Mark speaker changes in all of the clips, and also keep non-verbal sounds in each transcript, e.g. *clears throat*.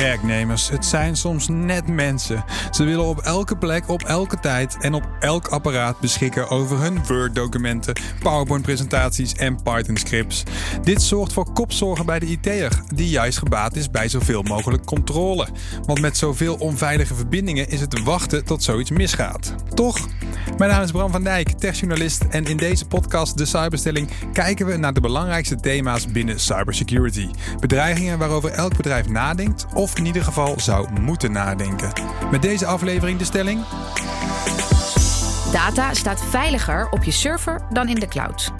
Speaker 1: Werknemers, het zijn soms net mensen. Ze willen op elke plek, op elke tijd en op elk apparaat beschikken over hun Word-documenten, PowerPoint-presentaties en Python-scripts. Dit zorgt voor kopzorgen bij de IT'er, die juist gebaat is bij zoveel mogelijk controle. Want met zoveel onveilige verbindingen is het wachten tot zoiets misgaat. Toch? Mijn naam is Bram van Dijk, techjournalist en in deze podcast De Cyberstelling kijken we naar de belangrijkste thema's binnen cybersecurity. Bedreigingen waarover elk bedrijf nadenkt of in ieder geval zou moeten nadenken. Met deze aflevering de stelling.
Speaker 2: Data staat veiliger op je server dan in de cloud.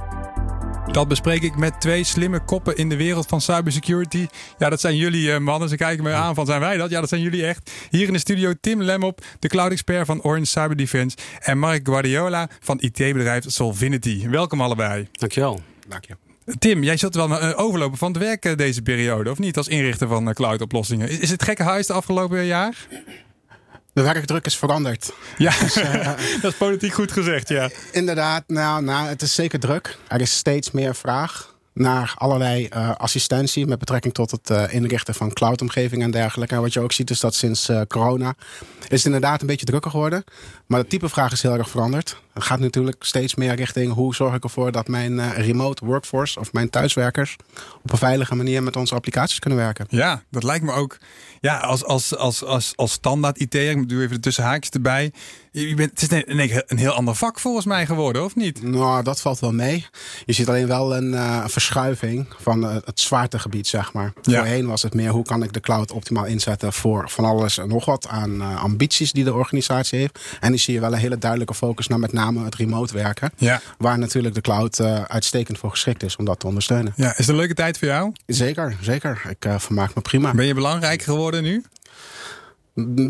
Speaker 1: Dat bespreek ik met twee slimme koppen in de wereld van cybersecurity. Ja, dat zijn jullie eh, mannen. Ze kijken me aan van, zijn wij dat? Ja, dat zijn jullie echt. Hier in de studio Tim Lemop, de cloud-expert van Orange Cyber Defense. En Mark Guardiola van IT-bedrijf Solvinity. Welkom allebei.
Speaker 3: Dankjewel. Dank je.
Speaker 1: Tim, jij zult wel uh, overlopen van het werk uh, deze periode, of niet? Als inrichter van uh, cloud-oplossingen. Is, het gekke huis de afgelopen jaar?
Speaker 3: De werkdruk is veranderd.
Speaker 1: Ja, dus, *laughs* dat is politiek goed gezegd, ja.
Speaker 3: Inderdaad, nou, nou, het is zeker druk. Er is steeds meer vraag naar allerlei uh, assistentie met betrekking tot het uh, inrichten van cloudomgevingen en dergelijke. En wat je ook ziet is dat sinds corona is het inderdaad een beetje drukker geworden. Maar het type vraag is heel erg veranderd. Het gaat natuurlijk steeds meer richting hoe zorg ik ervoor dat mijn remote workforce of mijn thuiswerkers op een veilige manier met onze applicaties kunnen werken.
Speaker 1: Ja, dat lijkt me ook. Ja, als, als, als, als, als standaard IT, ik doe even de tussenhaakjes erbij. Je bent, het is een, een heel ander vak volgens mij geworden, of niet?
Speaker 3: Nou, dat valt wel mee. Je ziet alleen wel een uh, verschuiving van uh, het zwaartegebied, zeg maar. Ja. Voorheen was het meer hoe kan ik de cloud optimaal inzetten voor van alles en nog wat aan uh, ambities die de organisatie heeft. En die zie je wel een hele duidelijke focus naar met name het remote werken.
Speaker 1: Ja.
Speaker 3: Waar natuurlijk de cloud uitstekend voor geschikt is om dat te ondersteunen.
Speaker 1: Ja, is het een leuke tijd voor jou?
Speaker 3: Zeker, zeker. Ik vermaak me prima.
Speaker 1: Ben je belangrijk geworden nu?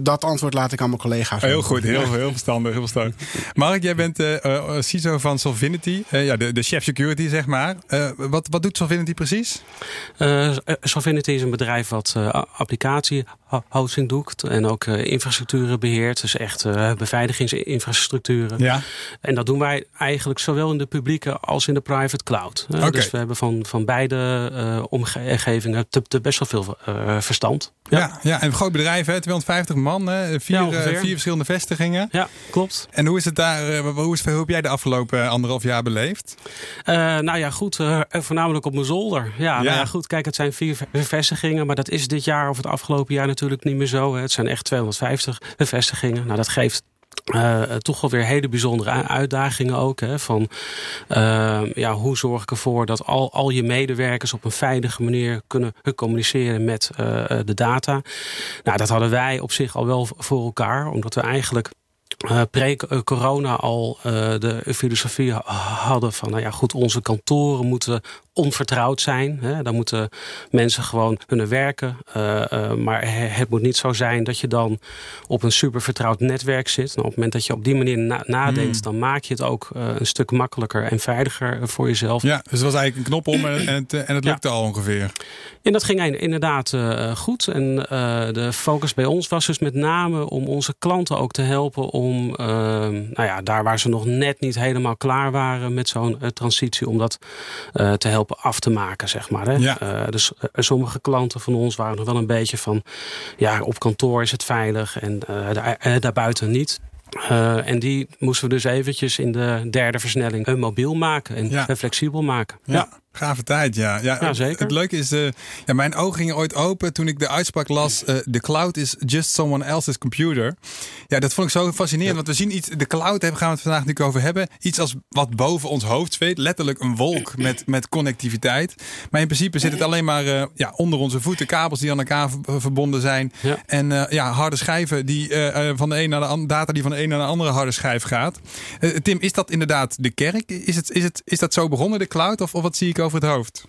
Speaker 3: Dat antwoord laat ik aan mijn collega's.
Speaker 1: Heel goed, heel, heel verstandig. Heel verstandig. Mark, jij bent uh, CISO van Solvinity, uh, ja, de, de chef security zeg maar. wat, wat doet Solvinity precies?
Speaker 4: Solvinity is een bedrijf wat applicatie housing doet en ook infrastructuren beheert. Dus echt beveiligingsinfrastructuren.
Speaker 1: Ja.
Speaker 4: En dat doen wij eigenlijk zowel in de publieke als in de private cloud.
Speaker 1: Okay.
Speaker 4: Dus we hebben van, van beide omgevingen te, te best wel veel verstand.
Speaker 1: Ja. ja, ja, en een groot bedrijf, hè? 250 man, hè? Vier, ja, vier verschillende vestigingen.
Speaker 4: Ja, klopt.
Speaker 1: En hoe is het daar? Hoe, is, hoe heb jij de afgelopen anderhalf jaar beleefd?
Speaker 4: Uh, nou ja, goed. Uh, voornamelijk op mijn zolder. Ja, ja. Nou ja, goed. Kijk, het zijn vier vestigingen, maar dat is dit jaar of het afgelopen jaar natuurlijk niet meer zo. Hè. Het zijn echt 250 vestigingen. Nou, dat geeft uh, toch wel weer hele bijzondere uitdagingen ook. Hè, van uh, ja, hoe zorg ik ervoor dat al, al je medewerkers op een veilige manier kunnen communiceren met uh, de data. Nou, dat hadden wij op zich al wel voor elkaar, omdat we eigenlijk uh, pre-corona al uh, de filosofie hadden van, nou ja, goed, onze kantoren moeten onvertrouwd zijn. Hè. Dan moeten mensen gewoon kunnen werken. Uh, maar het moet niet zo zijn dat je dan op een super vertrouwd netwerk zit. Nou, op het moment dat je op die manier na nadenkt, mm. dan maak je het ook een stuk makkelijker en veiliger voor jezelf.
Speaker 1: Ja, dus het was eigenlijk een knop om en, en het, en het lukte ja. al ongeveer.
Speaker 4: En dat ging inderdaad goed. En de focus bij ons was dus met name om onze klanten ook te helpen om, uh, nou ja, daar waar ze nog net niet helemaal klaar waren met zo'n uh, transitie, om dat uh, te helpen af te maken, zeg maar. Hè?
Speaker 1: Ja.
Speaker 4: dus sommige klanten van ons waren nog wel een beetje van, ja, op kantoor is het veilig en daar, daarbuiten niet. Uh, en die moesten we dus eventjes in de derde versnelling mobiel maken en
Speaker 1: ja.
Speaker 4: flexibel maken.
Speaker 1: Ja. ja. Gave tijd, ja. ja,
Speaker 4: ja zeker.
Speaker 1: Het, het leuke is, uh, ja, mijn ogen gingen ooit open toen ik de uitspraak las: uh, The cloud is just someone else's computer. Ja, dat vond ik zo fascinerend, ja. want we zien iets, de cloud gaan we het vandaag natuurlijk over hebben. Iets als wat boven ons hoofd zweet, letterlijk een wolk *clears throat* met, met connectiviteit. Maar in principe zit het alleen maar uh, ja, onder onze voeten, kabels die aan elkaar verbonden zijn.
Speaker 4: Ja.
Speaker 1: En ja, harde schijven die van de een naar de andere, data die van de een naar de andere harde schijf gaat. Tim, is dat inderdaad de kerk? Is, het, is, het, is dat zo begonnen, de cloud? Of, of wat zie ik over het hoofd?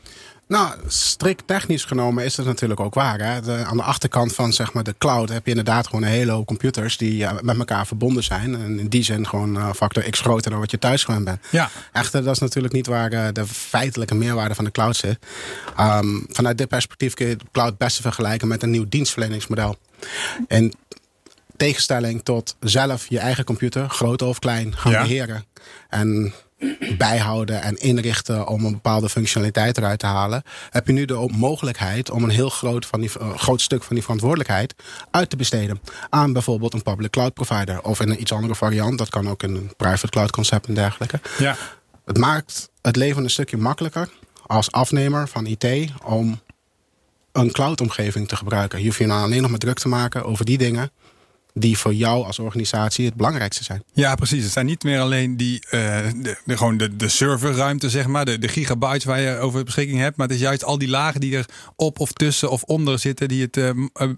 Speaker 3: Nou, strikt technisch genomen is dat natuurlijk ook waar. Hè? De, aan de achterkant van zeg maar, de cloud heb je inderdaad gewoon een hele hoop computers die uh, met elkaar verbonden zijn. En in die zin gewoon uh, factor x groter dan wat je thuis gewend bent.
Speaker 1: Ja.
Speaker 3: Echter, dat is natuurlijk niet waar uh, de feitelijke meerwaarde van de cloud zit. Um, vanuit dit perspectief kun je de cloud best vergelijken met een nieuw dienstverleningsmodel. En tegenstelling tot zelf je eigen computer, groot of klein, gaan
Speaker 1: ja.
Speaker 3: beheren. En bijhouden en inrichten om een bepaalde functionaliteit eruit te halen, heb je nu de mogelijkheid om een heel groot, van die, uh, groot stuk van die verantwoordelijkheid uit te besteden aan bijvoorbeeld een public cloud provider of in een iets andere variant. Dat kan ook in een private cloud concept en dergelijke.
Speaker 1: Ja.
Speaker 3: Het maakt het leven een stukje makkelijker als afnemer van IT om een cloud-omgeving te gebruiken. Je hoeft je nou alleen nog maar druk te maken over die dingen die voor jou als organisatie het belangrijkste zijn.
Speaker 1: Ja, precies. Het zijn niet meer alleen die, uh, de, de, gewoon de, de serverruimte, zeg maar, de, de gigabytes waar je over beschikking hebt. Maar het is juist al die lagen die er op of tussen of onder zitten, die het uh,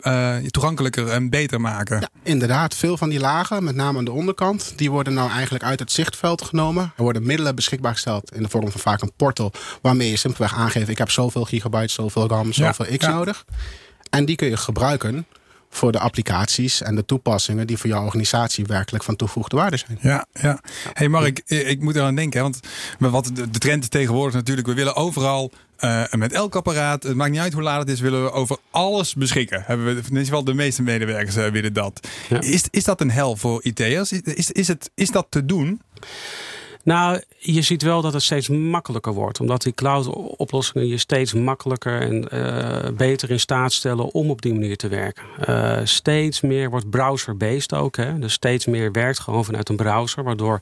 Speaker 1: uh, toegankelijker en beter maken.
Speaker 3: Ja, inderdaad. Veel van die lagen, met name aan de onderkant, die worden nou eigenlijk uit het zichtveld genomen. Er worden middelen beschikbaar gesteld in de vorm van vaak een portal, waarmee je simpelweg aangeeft: ik heb zoveel gigabytes, zoveel RAM, zoveel ja, X ja. nodig. En die kun je gebruiken voor de applicaties en de toepassingen die voor jouw organisatie werkelijk van toegevoegde waarde zijn.
Speaker 1: Ja, ja. Hey Mark, ik, ik moet eraan denken, want wat de, trend is tegenwoordig natuurlijk, we willen overal uh, met elk apparaat, het maakt niet uit hoe laat het is, willen we over alles beschikken. Hebben we, in ieder geval de meeste medewerkers uh, willen dat. Ja. Is, is dat een hel voor IT'ers? Is, is, is, het, is dat te doen?
Speaker 4: Nou, je ziet wel dat het steeds makkelijker wordt. Omdat die cloud-oplossingen je steeds makkelijker en uh, beter in staat stellen om op die manier te werken. Uh, steeds meer wordt browser-based ook. Hè? Dus steeds meer werkt gewoon vanuit een browser. Waardoor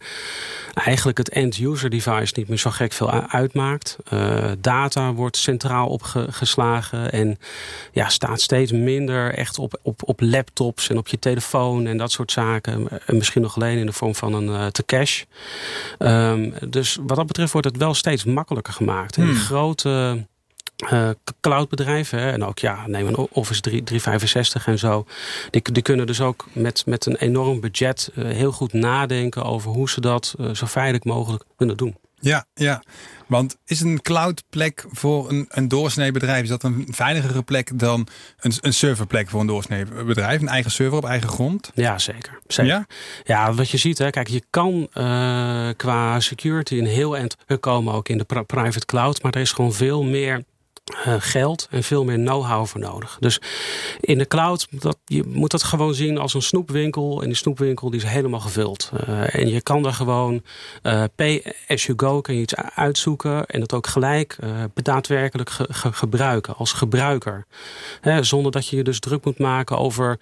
Speaker 4: eigenlijk het end-user device niet meer zo gek veel uitmaakt. Uh, data wordt centraal opgeslagen. En ja, staat steeds minder echt op, op, op laptops en op je telefoon en dat soort zaken. En misschien nog alleen in de vorm van een te cache. Um, dus wat dat betreft wordt het wel steeds makkelijker gemaakt. Hmm. grote uh, cloudbedrijven, hè, en ook ja, neem een Office 3, 365 en zo, die, die kunnen dus ook met, met een enorm budget uh, heel goed nadenken over hoe ze dat uh, zo veilig mogelijk kunnen doen.
Speaker 1: Ja, ja. Want is een cloudplek voor een, een doorsnee bedrijf, is dat een veiligere plek dan een, een serverplek voor een doorsnee bedrijf? Een eigen server op eigen grond?
Speaker 4: Ja, zeker. zeker. Ja? ja, wat je ziet, hè, kijk, je kan uh, qua security een heel eind komen ook in de private cloud, maar er is gewoon veel meer uh, geld en veel meer know-how voor nodig. Dus in de cloud, dat, je moet dat gewoon zien als een snoepwinkel. En die snoepwinkel die is helemaal gevuld. Uh, en je kan daar gewoon uh, pay as you go, kan je iets uitzoeken. En dat ook gelijk daadwerkelijk ge ge gebruiken als gebruiker. Zonder dat je je dus druk moet maken over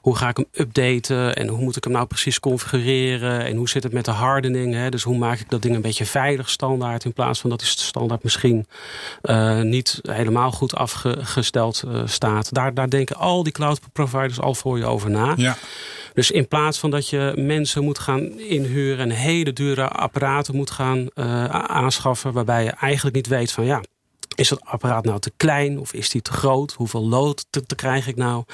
Speaker 4: hoe ga ik hem updaten. En hoe moet ik hem nou precies configureren. En hoe zit het met de hardening. Dus hoe maak ik dat ding een beetje veilig standaard. In plaats van dat die standaard misschien niet helemaal goed afgesteld uh, staat. Daar, daar denken al die cloud providers al voor je over na.
Speaker 1: Ja.
Speaker 4: Dus in plaats van dat je mensen moet gaan inhuren en hele dure apparaten moet gaan uh, aanschaffen, waarbij je eigenlijk niet weet van ja, is dat apparaat nou te klein of is die te groot? Hoeveel lood te, te krijg ik nou?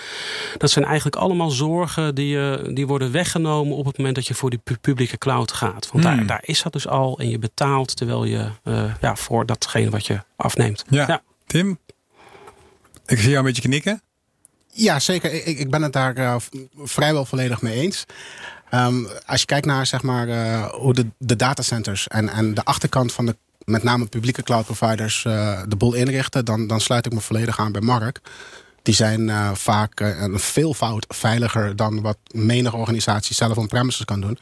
Speaker 4: Dat zijn eigenlijk allemaal zorgen die, uh, die worden weggenomen op het moment dat je voor die publieke cloud gaat. Want hmm. daar, daar is dat dus al en je betaalt terwijl je uh, ja, voor datgene wat je afneemt.
Speaker 1: Ja. ja. Tim, ik zie jou een beetje knikken.
Speaker 3: Ja, zeker. Ik, ik ben het daar uh, vrijwel volledig mee eens. Um, als je kijkt naar zeg maar, uh, hoe de, de datacenters en, en de achterkant van de met name publieke cloud providers uh, de boel inrichten, dan, dan sluit ik me volledig aan bij Mark. Die zijn vaak een veelvoud veiliger dan wat menige organisatie zelf on-premises kan doen.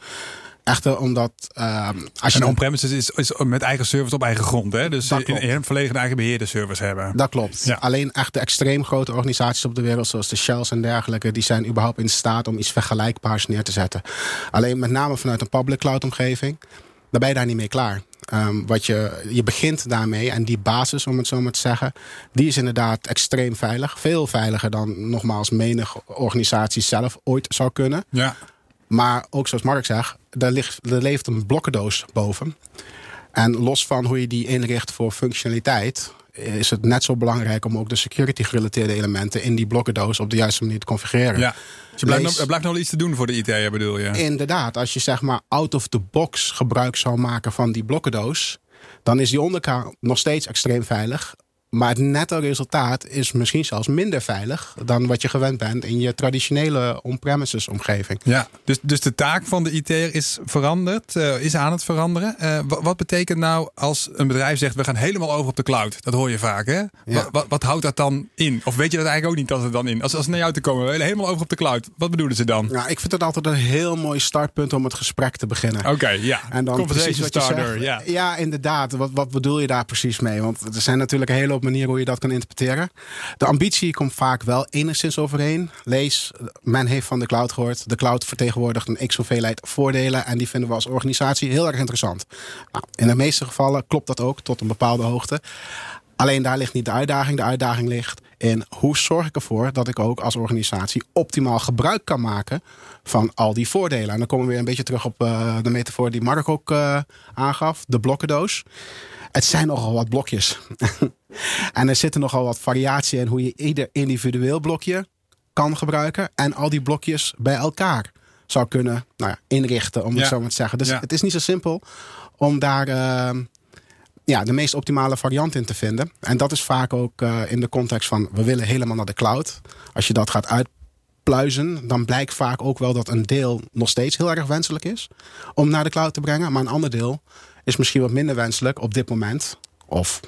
Speaker 3: Echter omdat... Uh,
Speaker 1: als je en on-premises is, is met eigen servers op eigen grond. Hè? Dus in, in volledig eigen beheerde servers hebben.
Speaker 3: Dat klopt. Ja. Alleen echt de extreem grote organisaties op de wereld... zoals de Shells en dergelijke... die zijn überhaupt in staat om iets vergelijkbaars neer te zetten. Alleen met name vanuit een public cloud omgeving... daar ben je daar niet mee klaar. Um, wat je, je begint daarmee en die basis, om het zo maar te zeggen, die is inderdaad extreem veilig. Veel veiliger dan nogmaals menig organisatie zelf ooit zou kunnen.
Speaker 1: Ja.
Speaker 3: Maar ook zoals Mark zegt, daar, ligt, er leeft een blokkendoos boven. En los van hoe je die inricht voor functionaliteit, is het net zo belangrijk om ook de security gerelateerde elementen in die blokkendoos op de juiste manier te configureren.
Speaker 1: Ja. Dus er blijft, nog, er blijft nog iets te doen voor de IT, bedoel je?
Speaker 3: Inderdaad, als je zeg maar out of the box gebruik zou maken van die blokkendoos, dan is die onderkant nog steeds extreem veilig. Maar het netto resultaat is misschien zelfs minder veilig dan wat je gewend bent in je traditionele on-premises omgeving.
Speaker 1: Ja, dus, dus de taak van de IT'er is veranderd, uh, is aan het veranderen. Uh, wat betekent nou als een bedrijf zegt we gaan helemaal over op de cloud? Dat hoor je vaak, hè? Ja. Wat, wat, houdt dat dan in? Of weet je dat eigenlijk ook niet als het dan in? Als, als naar jou te komen, we willen helemaal over op de cloud. Wat bedoelen ze dan?
Speaker 3: Nou, ik vind het altijd een heel mooi startpunt om het gesprek te beginnen.
Speaker 1: Oké, ja.
Speaker 3: En dan
Speaker 1: Conversation starter,
Speaker 3: zegt,
Speaker 1: ja.
Speaker 3: Ja, inderdaad. Wat, wat bedoel je daar precies mee? Want er zijn natuurlijk een hele hoop manieren hoe je dat kan interpreteren. De ambitie komt vaak wel enigszins overeen. Lees, men heeft van de cloud gehoord. De cloud vertegenwoordigt een x hoeveelheid voordelen. En die vinden we als organisatie heel erg interessant. Nou, in de meeste gevallen klopt dat ook tot een bepaalde hoogte. Alleen daar ligt niet de uitdaging. De uitdaging ligt in hoe zorg ik ervoor dat ik ook als organisatie optimaal gebruik kan maken van al die voordelen. En dan komen we weer een beetje terug op uh, de metafoor die Mark ook uh, aangaf, de blokkendoos. Het zijn nogal wat blokjes. *laughs* en er zitten nogal wat variatie in hoe je ieder individueel blokje kan gebruiken. En al die blokjes bij elkaar zou kunnen nou ja, inrichten, om het zo maar te zeggen. Dus ja. het is niet zo simpel om daar uh, ja, de meest optimale variant in te vinden. En dat is vaak ook uh, in de context van we willen helemaal naar de cloud. Als je dat gaat uitpluizen, dan blijkt vaak ook wel dat een deel nog steeds heel erg wenselijk is om naar de cloud te brengen. Maar een ander deel is misschien wat minder wenselijk op dit moment. Of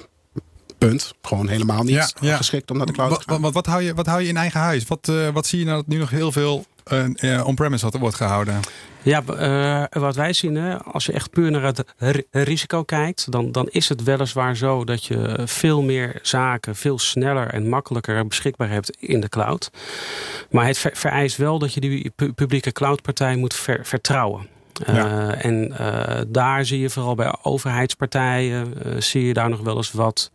Speaker 3: punt. Gewoon helemaal niet
Speaker 1: ja,
Speaker 3: geschikt om naar de cloud
Speaker 1: wat,
Speaker 3: te gaan.
Speaker 1: Wat, wat, hou je, wat hou je in eigen huis? Wat, uh, wat zie je nou dat nu nog heel veel uh, on-premise wordt gehouden?
Speaker 4: Ja, uh, wat wij zien, hè, als je echt puur naar het risico kijkt, dan, dan is het weliswaar zo dat je veel meer zaken veel sneller en makkelijker beschikbaar hebt in de cloud. Maar het vereist wel dat je die publieke cloudpartij moet ver vertrouwen. Ja. Uh, en uh, daar zie je vooral bij overheidspartijen, uh, zie je daar nog wel eens wat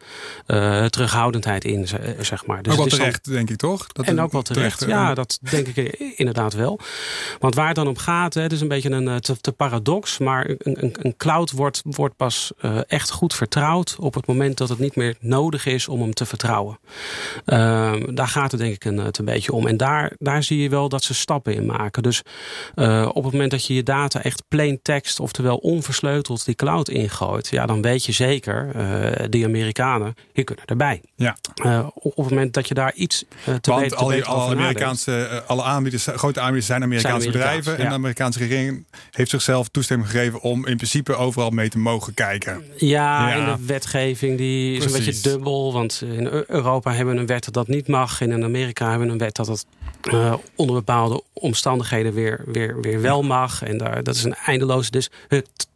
Speaker 4: terughoudendheid in, zeg maar.
Speaker 1: Dus ook wel terecht, dan, denk ik toch?
Speaker 4: Dat en ook wel terecht, terecht ja, dat denk ik inderdaad wel. Want waar het dan om gaat, hè, het is een beetje een te, te paradox, maar een, een, een, cloud wordt, wordt pas echt goed vertrouwd op het moment dat het niet meer nodig is om hem te vertrouwen. Ehm, daar gaat het denk ik een, het een beetje om. En daar, daar zie je wel dat ze stappen in maken. Dus op het moment dat je je data echt plain text, oftewel onversleuteld, die cloud ingooit, ja, dan weet je zeker, uh, die Amerikanen, die kunnen erbij.
Speaker 1: Ja.
Speaker 4: Uh, op het moment dat je daar iets uh, te
Speaker 1: Want
Speaker 4: weten
Speaker 1: al alle Amerikaanse, alle aanbieders, grote aanbieders zijn Amerikaanse zijn bedrijven. Ja. En de Amerikaanse regering heeft zichzelf toestemming gegeven om in principe overal mee te mogen kijken.
Speaker 4: Ja, ja. en de wetgeving die is een beetje dubbel. Want in Europa hebben we een wet dat dat niet mag. En in Amerika hebben we een wet dat dat uh, onder bepaalde omstandigheden weer, weer, weer wel mag. En daar, dat is een eindeloze dus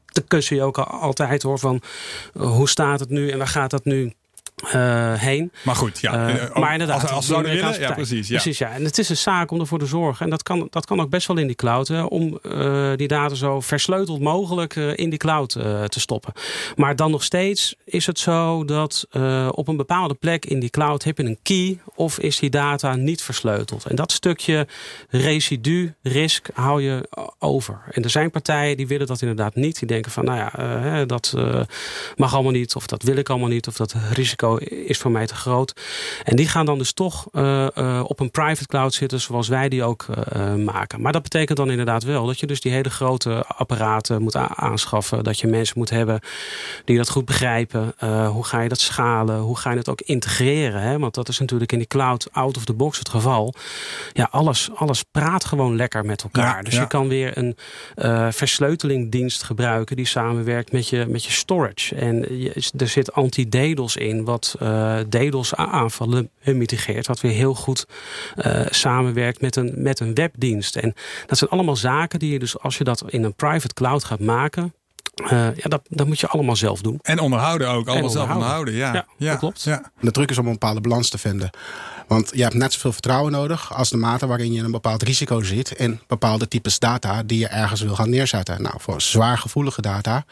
Speaker 4: de kussen je ook altijd hoor van uh, hoe staat het nu en waar gaat dat nu uh, heen.
Speaker 1: Maar goed, ja.
Speaker 4: Uh, maar inderdaad,
Speaker 1: als, als willen, ja, precies. Ja.
Speaker 4: precies ja. En het is een zaak om ervoor te zorgen. En dat kan, dat kan ook best wel in die cloud. Hè, om uh, die data zo versleuteld mogelijk in die cloud te stoppen. Maar dan nog steeds is het zo dat op een bepaalde plek in die cloud heb je een key. Of is die data niet versleuteld. En dat stukje residu, risk, hou je over. En er zijn partijen die willen dat inderdaad niet. Die denken van, nou ja, dat mag allemaal niet. Of dat wil ik allemaal niet. Of dat risico is voor mij te groot. En die gaan dan dus toch uh, uh, op een private cloud zitten zoals wij die ook uh, maken. Maar dat betekent dan inderdaad wel dat je dus die hele grote apparaten moet aanschaffen. Dat je mensen moet hebben die dat goed begrijpen. hoe ga je dat schalen? Hoe ga je het ook integreren? Hè? Want dat is natuurlijk in die cloud out of the box het geval. Ja, alles, alles praat gewoon lekker met elkaar. Ja, dus ja. je kan weer een versleutelingdienst gebruiken die samenwerkt met je, met je storage. En je, er zit anti-DDoS in wat uh, DDoS aanvallen mitigeert. Wat weer heel goed uh, samenwerkt met een, met een webdienst. En dat zijn allemaal zaken die je dus als je dat in een private cloud gaat maken. Uh, ja, dat, dat moet je allemaal zelf doen.
Speaker 1: En onderhouden ook. Allemaal zelf onderhouden. Ja,
Speaker 4: ja, ja, dat klopt.
Speaker 1: Ja.
Speaker 3: De druk is om een bepaalde balans te vinden. Want je hebt net zoveel vertrouwen nodig als de mate waarin je een bepaald risico ziet in bepaalde types data die je ergens wil gaan neerzetten. Nou, voor zwaar gevoelige data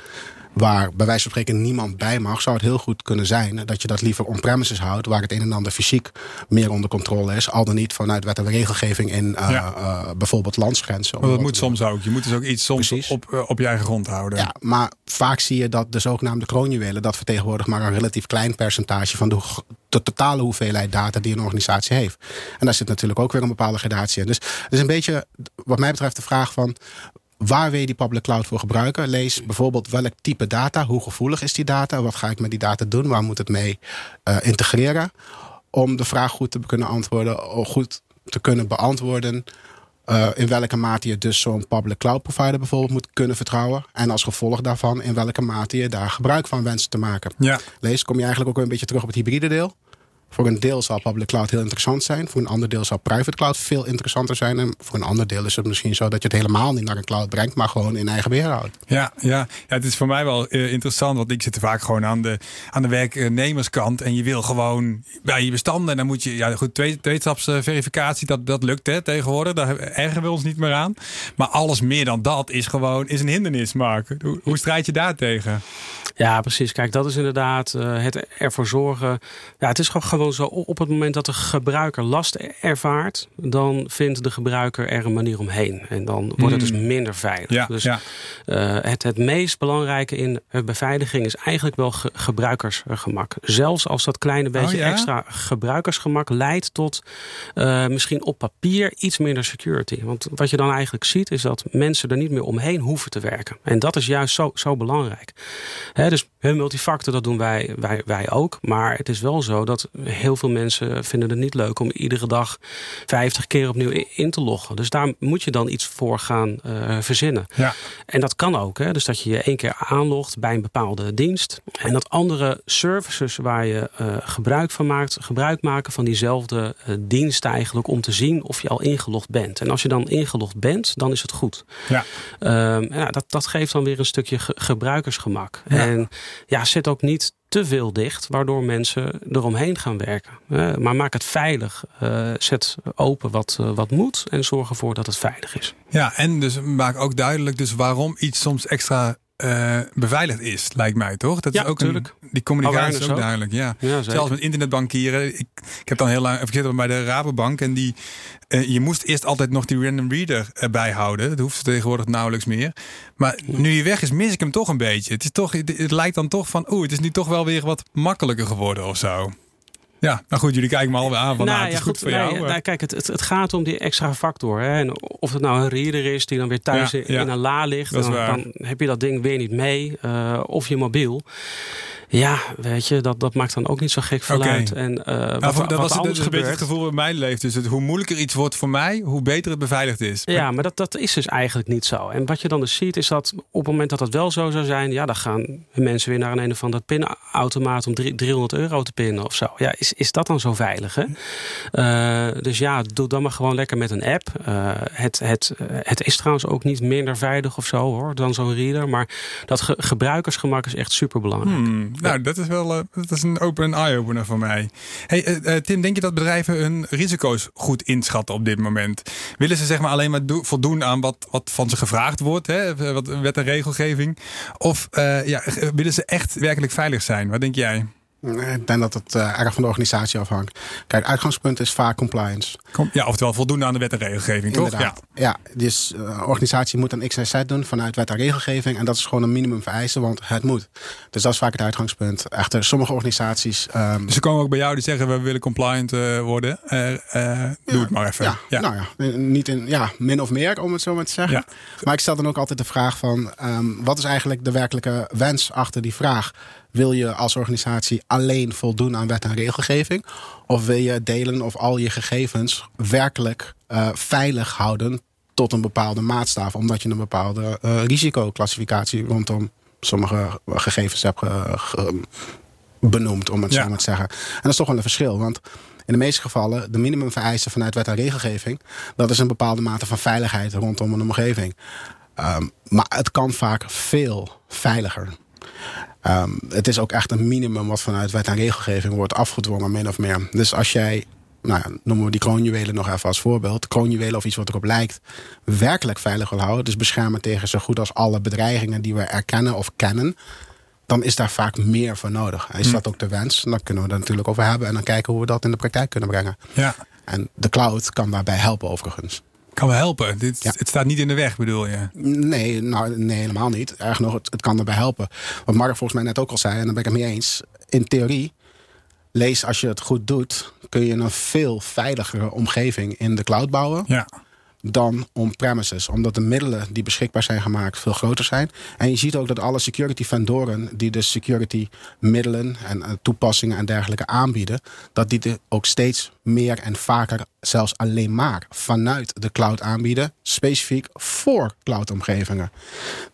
Speaker 3: waar bij wijze van spreken niemand bij mag, zou het heel goed kunnen zijn dat je dat liever on-premises houdt, waar het een en ander fysiek meer onder controle is, al dan niet vanuit wet en regelgeving in uh, ja. uh, bijvoorbeeld landsgrenzen.
Speaker 1: Maar dat moet soms ook. Je moet dus ook iets soms op, uh, op je eigen grond houden.
Speaker 3: Ja, maar vaak zie je dat de zogenaamde kroonjuwelen, dat vertegenwoordigt maar een relatief klein percentage van de, de totale hoeveelheid data die een organisatie heeft. En daar zit natuurlijk ook weer een bepaalde gradatie in. Dus het is een beetje, wat mij betreft, de vraag van waar wil je die public cloud voor gebruiken? Lees bijvoorbeeld welk type data, hoe gevoelig is die data, wat ga ik met die data doen, waar moet het mee uh, integreren? Om de vraag goed te kunnen antwoorden, goed te kunnen beantwoorden. Uh, in welke mate je dus zo'n public cloud provider bijvoorbeeld moet kunnen vertrouwen. En als gevolg daarvan in welke mate je daar gebruik van wenst te maken.
Speaker 1: Ja.
Speaker 3: Lees, kom je eigenlijk ook een beetje terug op het hybride deel. Voor een deel zal public cloud heel interessant zijn. Voor een ander deel zal private cloud veel interessanter zijn. En voor een ander deel is het misschien zo dat je het helemaal niet naar een cloud brengt, maar gewoon in eigen beheer houdt.
Speaker 1: Ja, ja. ja het is voor mij wel uh, interessant, want ik zit vaak gewoon aan de, aan de werknemerskant. En je wil gewoon bij je bestanden. En dan moet je, ja goed, twee, dat, dat lukt hè, tegenwoordig. Daar ergeren we ons niet meer aan. Maar alles meer dan dat is gewoon is een hindernis, Mark. Hoe, hoe strijd je daar tegen?
Speaker 4: Ja, precies. Kijk, dat is inderdaad uh, het ervoor zorgen. Ja, het is gewoon zo op het moment dat de gebruiker last ervaart, dan vindt de gebruiker er een manier omheen. En dan wordt het dus hmm. minder veilig.
Speaker 1: Ja,
Speaker 4: dus
Speaker 1: ja.
Speaker 4: Uh, het, het meest belangrijke in beveiliging is eigenlijk wel ge gebruikersgemak. Zelfs als dat kleine beetje
Speaker 1: oh, ja?
Speaker 4: extra gebruikersgemak leidt tot uh, misschien op papier iets minder security. Want wat je dan eigenlijk ziet is dat mensen er niet meer omheen hoeven te werken. En dat is juist zo, zo belangrijk. He, dus multifactor, dat doen wij, wij, wij ook. Maar het is wel zo dat heel veel mensen vinden het niet leuk om iedere dag 50 keer opnieuw in te loggen. Dus daar moet je dan iets voor gaan uh, verzinnen.
Speaker 1: Ja.
Speaker 4: En dat kan ook. Hè? Dus dat je je één keer aanlogt bij een bepaalde dienst. En dat andere services waar je uh, gebruik van maakt, gebruik maken van diezelfde uh, dienst eigenlijk om te zien of je al ingelogd bent. En als je dan ingelogd bent, dan is het goed.
Speaker 1: Ja.
Speaker 4: Um, ja, dat, dat geeft dan weer een stukje ge gebruikersgemak.
Speaker 1: Ja.
Speaker 4: En ja, zit ook niet te veel dicht, waardoor mensen eromheen gaan werken. Maar maak het veilig. Uh, zet open wat, uh, wat moet en zorg ervoor dat het veilig is.
Speaker 1: Ja, en dus maak ook duidelijk dus waarom iets soms extra uh, beveiligd is, lijkt mij toch? Dat
Speaker 4: ja,
Speaker 1: is ook
Speaker 4: natuurlijk.
Speaker 1: Die communicatie is ook,
Speaker 4: ook.
Speaker 1: duidelijk. Ja.
Speaker 4: Ja,
Speaker 1: Zelfs met internetbankieren. Ik, ik heb dan heel lang. Ik zit bij de Rabobank en die. Uh, je moest eerst altijd nog die random reader uh, bijhouden. Dat hoeft tegenwoordig nauwelijks meer. Maar nu hij weg is, mis ik hem toch een beetje. Het, is toch, het, het lijkt dan toch van. Oeh, het is nu toch wel weer wat makkelijker geworden of zo. Ja, nou goed, jullie kijken me alweer aan van nou, nou het is goed, voor
Speaker 4: nee,
Speaker 1: jou. Maar...
Speaker 4: Nou, kijk, het, het, het, gaat om die extra factor. Hè. En of het nou een reader is die dan weer thuis in, een la ligt. Dan, dan heb je dat ding weer niet mee. Uh, of je mobiel. Ja, weet je, dat, dat maakt dan ook niet zo gek veel
Speaker 1: Oké.
Speaker 4: uit. En uh,
Speaker 1: Nou,
Speaker 4: wat,
Speaker 1: voor- dat
Speaker 4: wat
Speaker 1: was het,
Speaker 4: anders
Speaker 1: het, beetje het
Speaker 4: gebeurt...
Speaker 1: gevoel bij mijn leeft. Dus het, hoe moeilijker iets wordt voor mij, hoe beter het beveiligd is.
Speaker 4: Ja, maar dat, dat is dus eigenlijk niet zo. En wat je dan dus ziet, is dat op het moment dat dat wel zo zou zijn, ja, dan gaan mensen weer naar een een of ander pinautomaat om drie- 300 euro te pinnen of zo. Ja, is, is dat dan zo veilig? Hè? Uh, dus ja, doe dan maar gewoon lekker met een app. Uh, het, het, het is trouwens ook niet minder veilig of zo hoor, dan zo'n reader. Maar dat ge gebruikersgemak is echt super belangrijk.
Speaker 1: Hmm, nou, dat is wel uh, dat is een open eye-opener voor mij. Hey, uh, Tim, denk je dat bedrijven hun risico's goed inschatten op dit moment? Willen ze zeg maar alleen maar do- voldoen aan wat, wat van ze gevraagd wordt, hè? wat wet en regelgeving? Of ja, willen ze echt werkelijk veilig zijn? Wat denk jij?
Speaker 3: Ik denk dat het uh, erg van de organisatie afhangt. Kijk, uitgangspunt is vaak compliance.
Speaker 1: Kom, ja, oftewel voldoen aan de wet en regelgeving, toch?
Speaker 3: Inderdaad. Ja, ja dus de uh, organisatie moet een XYZ doen vanuit wet en regelgeving. En dat is gewoon een minimum vereisen, want het moet. Dus dat is vaak het uitgangspunt. Echter, sommige organisaties... Um,
Speaker 1: dus ze komen ook bij jou die zeggen, we willen compliant uh, worden. doe ja, het maar even.
Speaker 3: Ja, ja. Nou ja, niet in, ja, min of meer, om het zo maar te zeggen. Maar ik stel dan ook altijd de vraag van... Um, wat is eigenlijk de werkelijke wens achter die vraag? Wil je als organisatie alleen voldoen aan wet en regelgeving? Of wil je delen of al je gegevens werkelijk uh, veilig houden tot een bepaalde maatstaf? Omdat je een bepaalde uh, risicoclassificatie rondom sommige gegevens hebt uh, benoemd, om het
Speaker 1: Ja.
Speaker 3: zo maar te zeggen. En dat is toch wel een verschil, want in de meeste gevallen de minimumvereisten vanuit wet en regelgeving, dat is een bepaalde mate van veiligheid rondom een omgeving. Um, maar het kan vaak veel veiliger. Um, het is ook echt een minimum wat vanuit wet en regelgeving wordt afgedwongen, min of meer. Dus als jij, nou ja, noemen we die kroonjuwelen nog even als voorbeeld. Kroonjuwelen of iets wat erop lijkt, werkelijk veilig wil houden. Dus beschermen tegen zo goed als alle bedreigingen die we erkennen of kennen. Dan is daar vaak meer voor nodig. Is
Speaker 1: Hm.
Speaker 3: dat ook de wens? Dan kunnen we het er natuurlijk over hebben. En dan kijken hoe we dat in de praktijk kunnen brengen.
Speaker 1: Ja,
Speaker 3: En de cloud kan daarbij helpen overigens.
Speaker 1: Kan wel helpen. Dit,
Speaker 3: Ja.
Speaker 1: Het staat niet in de weg, bedoel je?
Speaker 3: Nee, nou, nee helemaal niet. Erg nog, het, het kan daarbij helpen. Wat Mark volgens mij net ook al zei, en daar ben ik het mee eens. In theorie, lees als je het goed doet, kun je een veel veiligere omgeving in de cloud bouwen.
Speaker 1: Ja.
Speaker 3: Dan on-premises. Omdat de middelen die beschikbaar zijn gemaakt veel groter zijn. En je ziet ook dat alle security vendoren die de security middelen en eh, toepassingen en dergelijke aanbieden, dat die de ook steeds meer en vaker zelfs alleen maar vanuit de cloud aanbieden. Specifiek voor cloudomgevingen.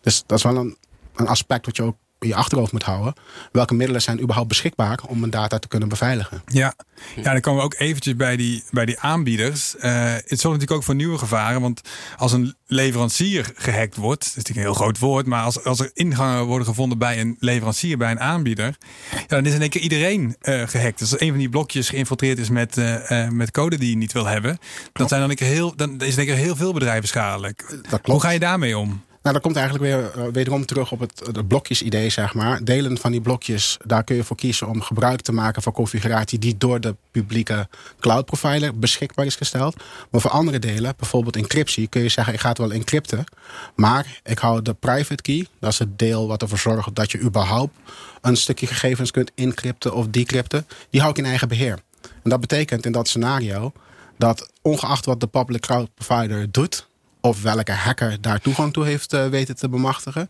Speaker 3: Dus dat is wel een, een aspect wat je ook in je achterhoofd moet houden. Welke middelen zijn überhaupt beschikbaar om een data te kunnen beveiligen?
Speaker 1: Ja, ja dan komen we ook eventjes bij die, bij die aanbieders. Uh, het zorgt natuurlijk ook voor nieuwe gevaren. Want als een leverancier gehackt wordt, dat is natuurlijk een heel groot woord. Maar als, als er ingangen worden gevonden bij een leverancier, bij een aanbieder. Ja, dan is in één keer iedereen uh, gehackt. Dus als een van die blokjes geïnfiltreerd is met, uh, met code die je niet wil hebben. Dan, zijn dan, een keer heel, dan is in één keer heel veel bedrijven schadelijk. Hoe ga je daarmee om?
Speaker 3: Nou, dat komt eigenlijk weer uh, wederom terug op het, het blokjes-idee, zeg maar. Delen van die blokjes, daar kun je voor kiezen om gebruik te maken van configuratie die door de publieke cloud provider beschikbaar is gesteld. Maar voor andere delen, bijvoorbeeld encryptie, kun je zeggen: ik ga het wel encrypten, maar ik hou de private key, dat is het deel wat ervoor zorgt dat je überhaupt een stukje gegevens kunt encrypten of decrypten, die hou ik in eigen beheer. En dat betekent in dat scenario dat ongeacht wat de public cloud provider doet, of welke hacker daar toegang toe heeft uh, weten te bemachtigen,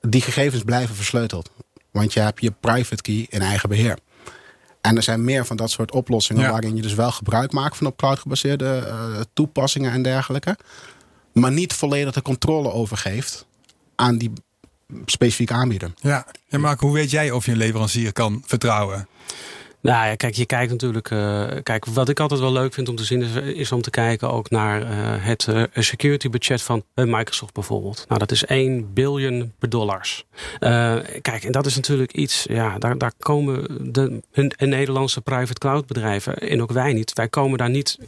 Speaker 3: die gegevens blijven versleuteld. Want je hebt je private key in eigen beheer. En er zijn meer van dat soort oplossingen waarin je dus wel gebruik maakt van op cloud gebaseerde uh, toepassingen en dergelijke. Maar niet volledig de controle overgeeft aan die specifieke aanbieder.
Speaker 1: Ja, ja Mark, hoe weet jij of je een leverancier kan vertrouwen?
Speaker 4: Nou ja, kijk, je kijkt natuurlijk. Uh, kijk, wat ik altijd wel leuk vind om te zien, is, is om te kijken ook naar uh, het uh, security budget van Microsoft bijvoorbeeld. Nou, dat is 1 biljoen dollars. kijk, en dat is natuurlijk iets, ja, daar, daar komen de, hun, Nederlandse private cloud bedrijven, en ook wij niet, wij komen daar niet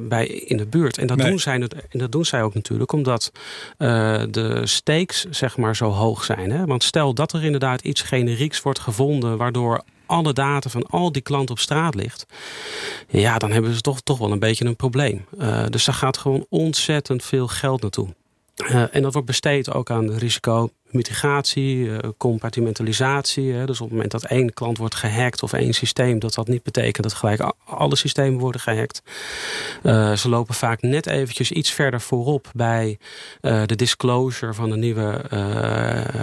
Speaker 4: bij in de buurt. En dat, nee. doen zij, en dat doen zij ook natuurlijk, omdat de stakes, zeg maar, zo hoog zijn. Hè? Want stel dat er inderdaad iets generieks wordt gevonden, waardoor alle data van al die klanten op straat ligt. Ja, dan hebben ze toch, toch wel een beetje een probleem. Uh, dus daar gaat gewoon ontzettend veel geld naartoe. Uh, en dat wordt besteed ook aan risico mitigatie, uh, compartimentalisatie. Hè. Dus op het moment dat één klant wordt gehackt of één systeem, dat dat niet betekent dat gelijk alle systemen worden gehackt. Uh, ze lopen vaak net eventjes iets verder voorop bij de disclosure van een nieuwe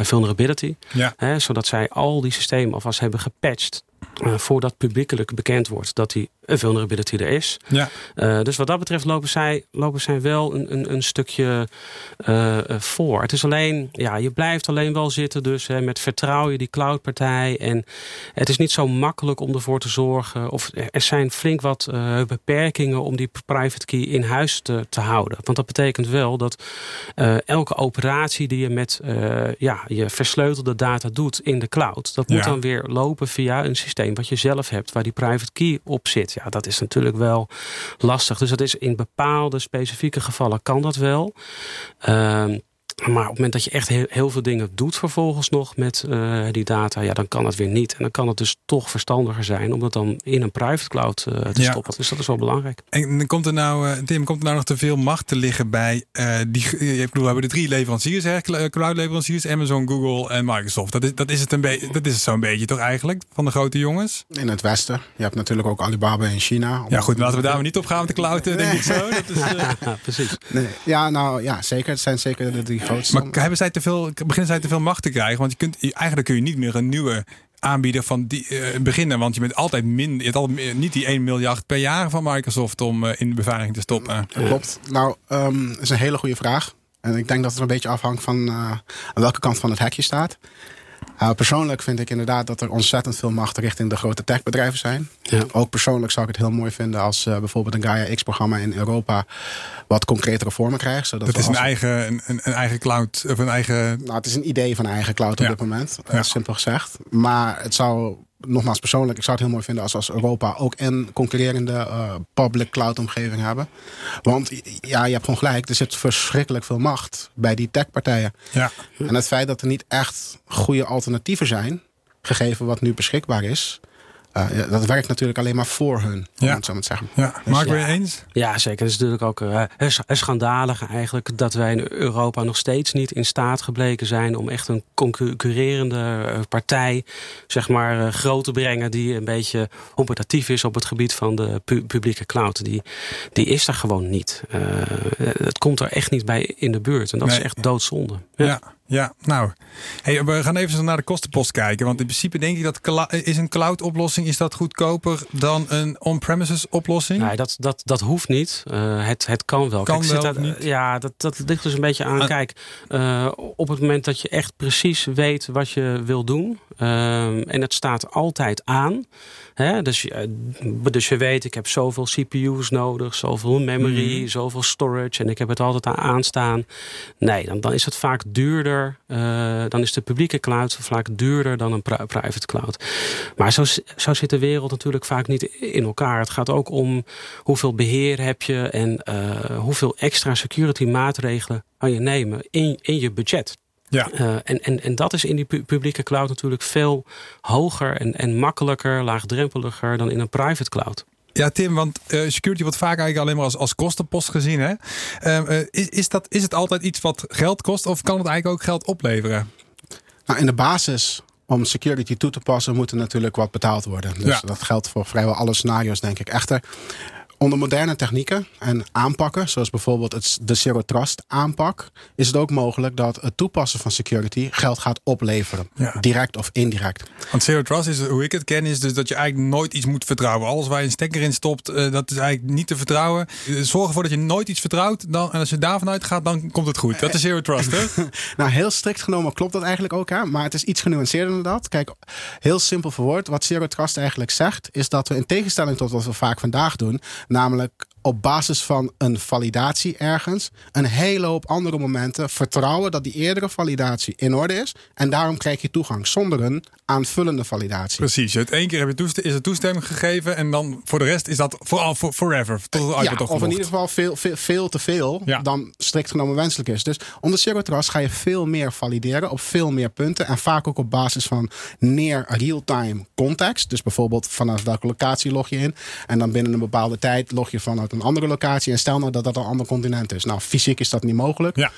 Speaker 4: vulnerability.
Speaker 1: Ja.
Speaker 4: Hè, zodat zij al die systemen alvast hebben gepatcht uh, voordat publiekelijk bekend wordt dat die vulnerability er is.
Speaker 1: Ja.
Speaker 4: Uh, dus wat dat betreft lopen zij, lopen zij wel een, een, een stukje uh, voor. Het is alleen, ja, je blijft alleen wel zitten dus hè, met vertrouw je die cloudpartij. En het is niet zo makkelijk om ervoor te zorgen. Of er zijn flink wat beperkingen om die private key in huis te, te houden. Want dat betekent wel dat elke operatie die je met ja, je versleutelde data doet in de cloud, dat moet ja. dan weer lopen via een systeem wat je zelf hebt, waar die private key op zit. Ja, dat is natuurlijk wel lastig. Dus dat is in bepaalde specifieke gevallen kan dat wel. Uh, maar op het moment dat je echt heel, heel veel dingen doet vervolgens nog met uh, die data, ja, dan kan dat weer niet. En dan kan het dus toch verstandiger zijn om dat dan in een private cloud uh, te ja. stoppen. Dus dat is wel belangrijk.
Speaker 1: En komt er nou, uh, Tim, komt er nou nog te veel macht te liggen bij die. Ik bedoel, we hebben de drie leveranciers, hè, cloud leveranciers, Amazon, Google en Microsoft. Dat is, dat is het een beetje, dat is het zo'n beetje toch eigenlijk van de grote jongens?
Speaker 3: In het Westen. Je hebt natuurlijk ook Alibaba in China.
Speaker 1: Ja, goed, laten we daar maar niet op gaan met de cloud, nee. denk ik zo. Dat is, *laughs*
Speaker 4: ja, precies.
Speaker 3: Nee. Ja, nou ja, zeker. Het zijn zeker de drie.
Speaker 1: Maar hebben zij te veel, beginnen zij te veel macht te krijgen? Want je kunt, eigenlijk kun je niet meer een nieuwe aanbieder van die uh, beginnen. Want je bent altijd min, je hebt altijd niet die 1 miljard per jaar van Microsoft om uh, in de beveiliging te stoppen.
Speaker 3: Klopt. Nou, um, dat is een hele goede vraag. En ik denk dat het een beetje afhangt van uh, aan welke kant van het hekje staat. Uh, persoonlijk vind ik inderdaad dat er ontzettend veel macht richting de grote techbedrijven zijn.
Speaker 4: Ja.
Speaker 3: Ook persoonlijk zou ik het heel mooi vinden als uh, bijvoorbeeld een Gaia X-programma in Europa wat concretere vormen krijgt. Zodat
Speaker 1: dat is een eigen, een, een, eigen cloud of een eigen.
Speaker 3: Nou, het is een idee van een eigen cloud op ja. dit moment, ja. simpel gezegd. Maar het zou nogmaals persoonlijk, ik zou het heel mooi vinden als, als Europa ook een concurrerende uh, public cloud omgeving hebben. Want ja, je hebt gewoon gelijk, er zit verschrikkelijk veel macht bij die techpartijen.
Speaker 1: Ja.
Speaker 3: En het feit dat er niet echt goede alternatieven zijn, gegeven wat nu beschikbaar is. Uh, dat werkt natuurlijk alleen maar voor hun, om het zo maar te zeggen.
Speaker 1: Ja, dus Mark, weer eens?
Speaker 4: Ja, zeker. Het is natuurlijk ook uh, schandalig eigenlijk dat wij in Europa nog steeds niet in staat gebleken zijn om echt een concurrerende partij zeg maar, groot te brengen die een beetje competitief is op het gebied van de pu publieke cloud. Die, die is er gewoon niet. het komt er echt niet bij in de buurt. En dat is echt doodzonde.
Speaker 1: ja. Ja, nou, hey, we gaan even naar de kostenpost kijken. Want in principe denk ik dat is een cloud oplossing is dat goedkoper dan een on-premises oplossing?
Speaker 4: Nee, dat, dat, dat hoeft niet. Uh, het, het kan wel.
Speaker 1: Kan
Speaker 4: Kijk,
Speaker 1: wel dat, niet?
Speaker 4: Ja, dat, dat ligt dus een beetje aan. Ah. Kijk, uh, op het moment dat je echt precies weet wat je wil doen. Uh, en het staat altijd aan. Hè? Dus, dus je weet, ik heb zoveel CPU's nodig, zoveel memory, mm. zoveel storage. En ik heb het altijd aanstaan. Nee, dan, dan is het vaak duurder. Uh, dan is de publieke cloud vaak duurder dan een private cloud. Maar zo, zo zit de wereld natuurlijk vaak niet in elkaar. Het gaat ook om hoeveel beheer heb je en uh, hoeveel extra security maatregelen kan je nemen in, in je budget. Ja. Uh, en, en, en dat is in die publieke cloud natuurlijk veel hoger en, en makkelijker, laagdrempeliger dan in een private cloud.
Speaker 1: Ja, Tim, want uh, security wordt vaak eigenlijk alleen maar als, als kostenpost gezien. Hè? Uh, is, is, dat, is het altijd iets wat geld kost of kan het eigenlijk ook geld opleveren?
Speaker 3: Nou, in de basis om security toe te passen, moet er natuurlijk wat betaald worden. Dus ja. dat geldt voor vrijwel alle scenario's, denk ik. Echter, Onder moderne technieken en aanpakken, zoals bijvoorbeeld het, de Zero Trust aanpak, is het ook mogelijk dat het toepassen van security geld gaat opleveren. Direct of indirect.
Speaker 1: Want Zero Trust is, hoe ik het ken, is dus dat je eigenlijk nooit iets moet vertrouwen. Alles waar je een stekker in stopt, uh, dat is eigenlijk niet te vertrouwen. Eh, zorg ervoor dat je nooit iets vertrouwt. Dan, en als je daarvan uitgaat, dan komt het goed. Dat is Zero Trust, hè? *laughs*
Speaker 3: nou, heel strikt genomen klopt dat eigenlijk ook. Hè? Maar het is iets genuanceerder dan dat. Kijk, heel simpel verwoord. Wat Zero Trust eigenlijk zegt, is dat we in tegenstelling tot wat we vaak vandaag doen, Namelijk op basis van een validatie ergens een hele hoop andere momenten vertrouwen dat die eerdere validatie in orde is. En daarom krijg je toegang zonder een aanvullende validatie.
Speaker 1: Precies. Het één keer heb je is toestemming gegeven en dan voor de rest is dat vooral for, forever. Tot
Speaker 3: het ja, of in ieder geval veel, veel, veel te veel ja. dan strikt genomen wenselijk is. Dus onder Zero Trust ga je veel meer valideren op veel meer punten. En vaak ook op basis van near real-time context. Dus bijvoorbeeld vanaf welke locatie log je in. En dan binnen een bepaalde tijd log je vanuit een andere locatie. En stel nou dat dat een ander continent is. Nou, fysiek is dat niet mogelijk. Ja.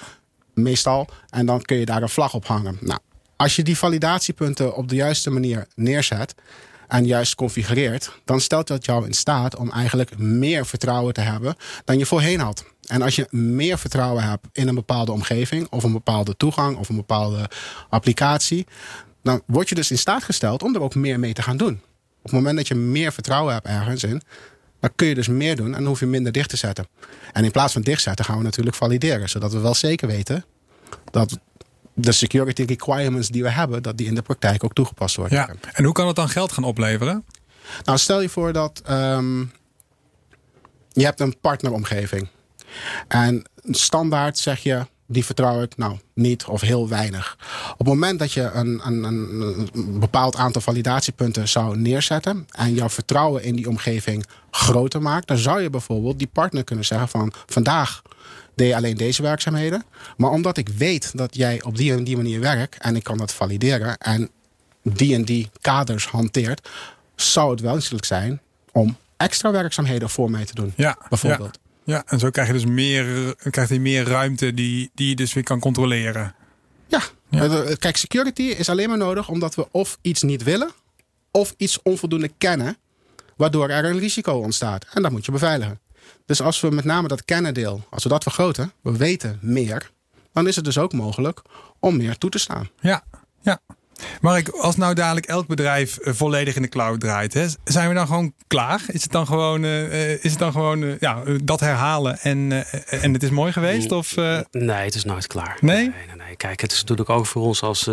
Speaker 3: Meestal. En dan kun je daar een vlag op hangen. Nou, als je die validatiepunten op de juiste manier neerzet en juist configureert, dan stelt dat jou in staat om eigenlijk meer vertrouwen te hebben dan je voorheen had. En als je meer vertrouwen hebt in een bepaalde omgeving, of een bepaalde toegang, of een bepaalde applicatie, dan word je dus in staat gesteld om er ook meer mee te gaan doen. Op het moment dat je meer vertrouwen hebt ergens in, dan kun je dus meer doen en dan hoef je minder dicht te zetten. En in plaats van dichtzetten gaan we natuurlijk valideren. Zodat we wel zeker weten dat de security requirements die we hebben, dat die in de praktijk ook toegepast worden.
Speaker 1: Ja. En hoe kan het dan geld gaan opleveren?
Speaker 3: Nou, stel je voor dat um, je hebt een partneromgeving. En standaard zeg je, die vertrouw ik nou niet of heel weinig. Op het moment dat je een, een, een, bepaald aantal validatiepunten zou neerzetten en jouw vertrouwen in die omgeving groter maakt, dan zou je bijvoorbeeld die partner kunnen zeggen van vandaag deed je alleen deze werkzaamheden. Maar omdat ik weet dat jij op die en die manier werkt en ik kan dat valideren en die en die kaders hanteert, zou het wenselijk zijn om extra werkzaamheden voor mij te doen. Ja, bijvoorbeeld.
Speaker 1: Ja, en zo krijg je dus meer, krijgt hij meer ruimte die, die je dus weer kan controleren.
Speaker 3: Ja. ja. Kijk, security is alleen maar nodig omdat we of iets niet willen, of iets onvoldoende kennen, waardoor er een risico ontstaat. En dat moet je beveiligen. Dus als we met name dat kennendeel, als we dat vergroten, we weten meer, dan is het dus ook mogelijk om meer toe te staan.
Speaker 1: Ja, ja. Mark, als nou dadelijk elk bedrijf eh, volledig in de cloud draait, hè, zijn we dan gewoon klaar? Is het dan gewoon, uh, is het dan gewoon ja, dat herhalen en, en het is mooi geweest? Of,
Speaker 4: Nee, het is nooit klaar.
Speaker 1: Nee?
Speaker 4: Nee, nee, nee. Kijk, het is natuurlijk ook voor ons als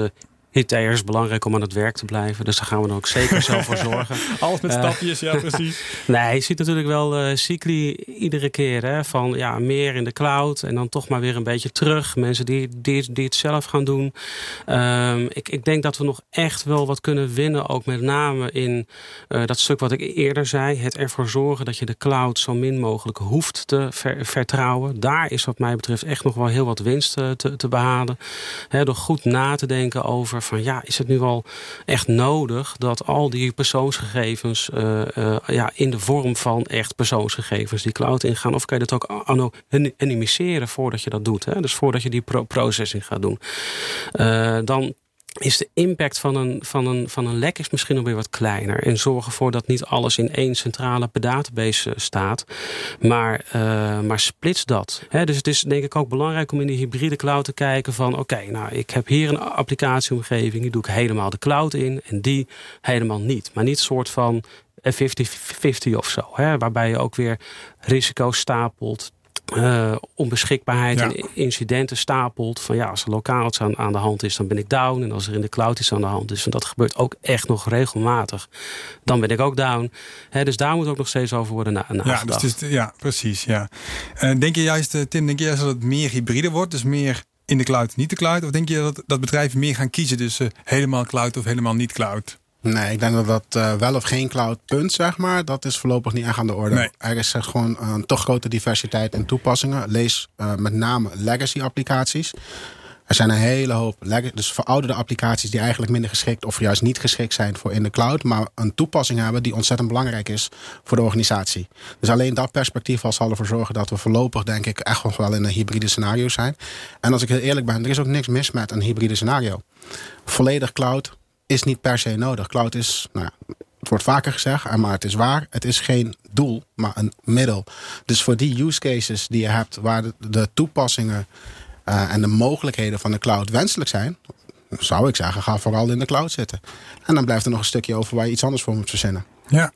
Speaker 4: IT'ers is belangrijk om aan het werk te blijven. Dus daar gaan we dan ook zeker zelf voor *laughs* zorgen.
Speaker 1: Alles met stapjes, ja *laughs* precies.
Speaker 4: nee, je ziet natuurlijk wel uh, cycli iedere keer. Hè, van ja, meer in de cloud en dan toch maar weer een beetje terug. Mensen die, die, die het zelf gaan doen. Um, ik, ik denk dat we nog echt wel wat kunnen winnen. Ook met name in uh, dat stuk wat ik eerder zei. Het ervoor zorgen dat je de cloud zo min mogelijk hoeft te ver, vertrouwen. Daar is wat mij betreft echt nog wel heel wat winst te, te behalen. He, door goed na te denken over van ja, is het nu al echt nodig dat al die persoonsgegevens ja, in de vorm van echt persoonsgegevens die cloud ingaan? Of kan je dat ook anonymiseren voordat je dat doet? Hè? Dus voordat je die processing gaat doen. dan is de impact van een, van, een, van een lek is misschien nog weer wat kleiner. En zorg ervoor dat niet alles in één centrale database eh, staat. Maar, uh, maar splits dat. dus het is denk ik ook belangrijk om in de hybride cloud te kijken van... oké, nou ik heb hier een applicatieomgeving, die doe ik helemaal de cloud in... en die helemaal niet. Maar niet soort van 50-50 of zo. Waarbij je ook weer risico's stapelt uh, onbeschikbaarheid en incidenten stapelt. Van ja, als er lokaal iets aan, aan, de hand is, dan ben ik down. En als er in de cloud iets aan de hand is, en dat gebeurt ook echt nog regelmatig, dan ben ik ook down. dus daar moet ook nog steeds over worden na, nagedacht.
Speaker 1: Ja, dus ja, precies. Ja. Uh, denk je juist, eh, Tim, denk je juist dat het meer hybride wordt? Dus meer in de cloud, niet de cloud? Of denk je dat, dat bedrijven meer gaan kiezen tussen helemaal cloud of helemaal niet cloud?
Speaker 3: Nee, ik denk dat dat uh, wel of geen cloud punt, zeg maar, dat is voorlopig niet echt aan de orde. Er is gewoon een toch grote diversiteit in toepassingen. Lees uh, met name legacy applicaties. Er zijn een hele hoop dus verouderde applicaties die eigenlijk minder geschikt of juist niet geschikt zijn voor in de cloud, maar een toepassing hebben die ontzettend belangrijk is voor de organisatie. Dus alleen dat perspectief al zal ervoor zorgen dat we voorlopig denk ik echt nog wel in een hybride scenario zijn. En als ik heel eerlijk ben, er is ook niks mis met een hybride scenario. Volledig cloud, is niet per se nodig. Cloud is, nou, het wordt vaker gezegd, maar het is waar. Het is geen doel, maar een middel. Dus voor die use cases die je hebt, waar de, toepassingen uh, en de mogelijkheden van de cloud wenselijk zijn, zou ik zeggen, ga vooral in de cloud zitten. En dan blijft er nog een stukje over waar je iets anders voor moet verzinnen.
Speaker 1: Ja.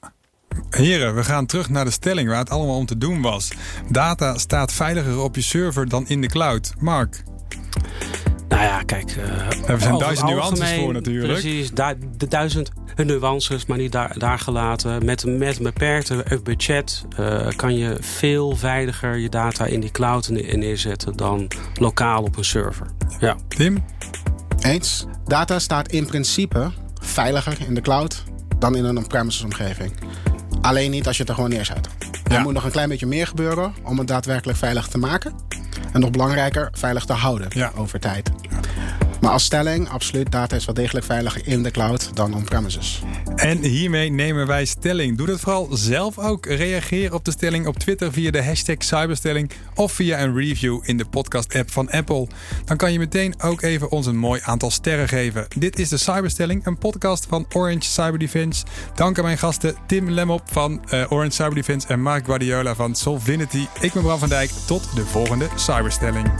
Speaker 1: Heren, we gaan terug naar de stelling waar het allemaal om te doen was. Data staat veiliger op je server dan in de cloud. Mark.
Speaker 4: Nou ja, kijk. Uh,
Speaker 1: er zijn duizend nuances voor natuurlijk.
Speaker 4: Precies, de duizend nuances, maar niet daar, daar gelaten. Met, met een beperkte budget uh, kan je veel veiliger je data in die cloud neerzetten dan lokaal op een server. Ja.
Speaker 1: Tim?
Speaker 3: Eens. Data staat in principe veiliger in de cloud dan in een on-premises omgeving. Alleen niet als je het er gewoon neerzet. Er moet nog een klein beetje meer gebeuren om het daadwerkelijk veilig te maken. En nog belangrijker, veilig te houden over tijd. Maar als stelling, absoluut, data is wel degelijk veiliger in de cloud dan on-premises.
Speaker 1: En hiermee nemen wij stelling. Doe dat vooral zelf ook. Reageer op de stelling op Twitter via de hashtag Cyberstelling of via een review in de podcast-app van Apple. Dan kan je meteen ook even ons een mooi aantal sterren geven. Dit is de Cyberstelling, een podcast van Orange Cyber Defense. Dank aan mijn gasten Tim Lemop van uh, Orange Cyber Defense en Mark Guardiola van Solvinity. Ik ben Bram van Dijk. Tot de volgende Cyberstelling.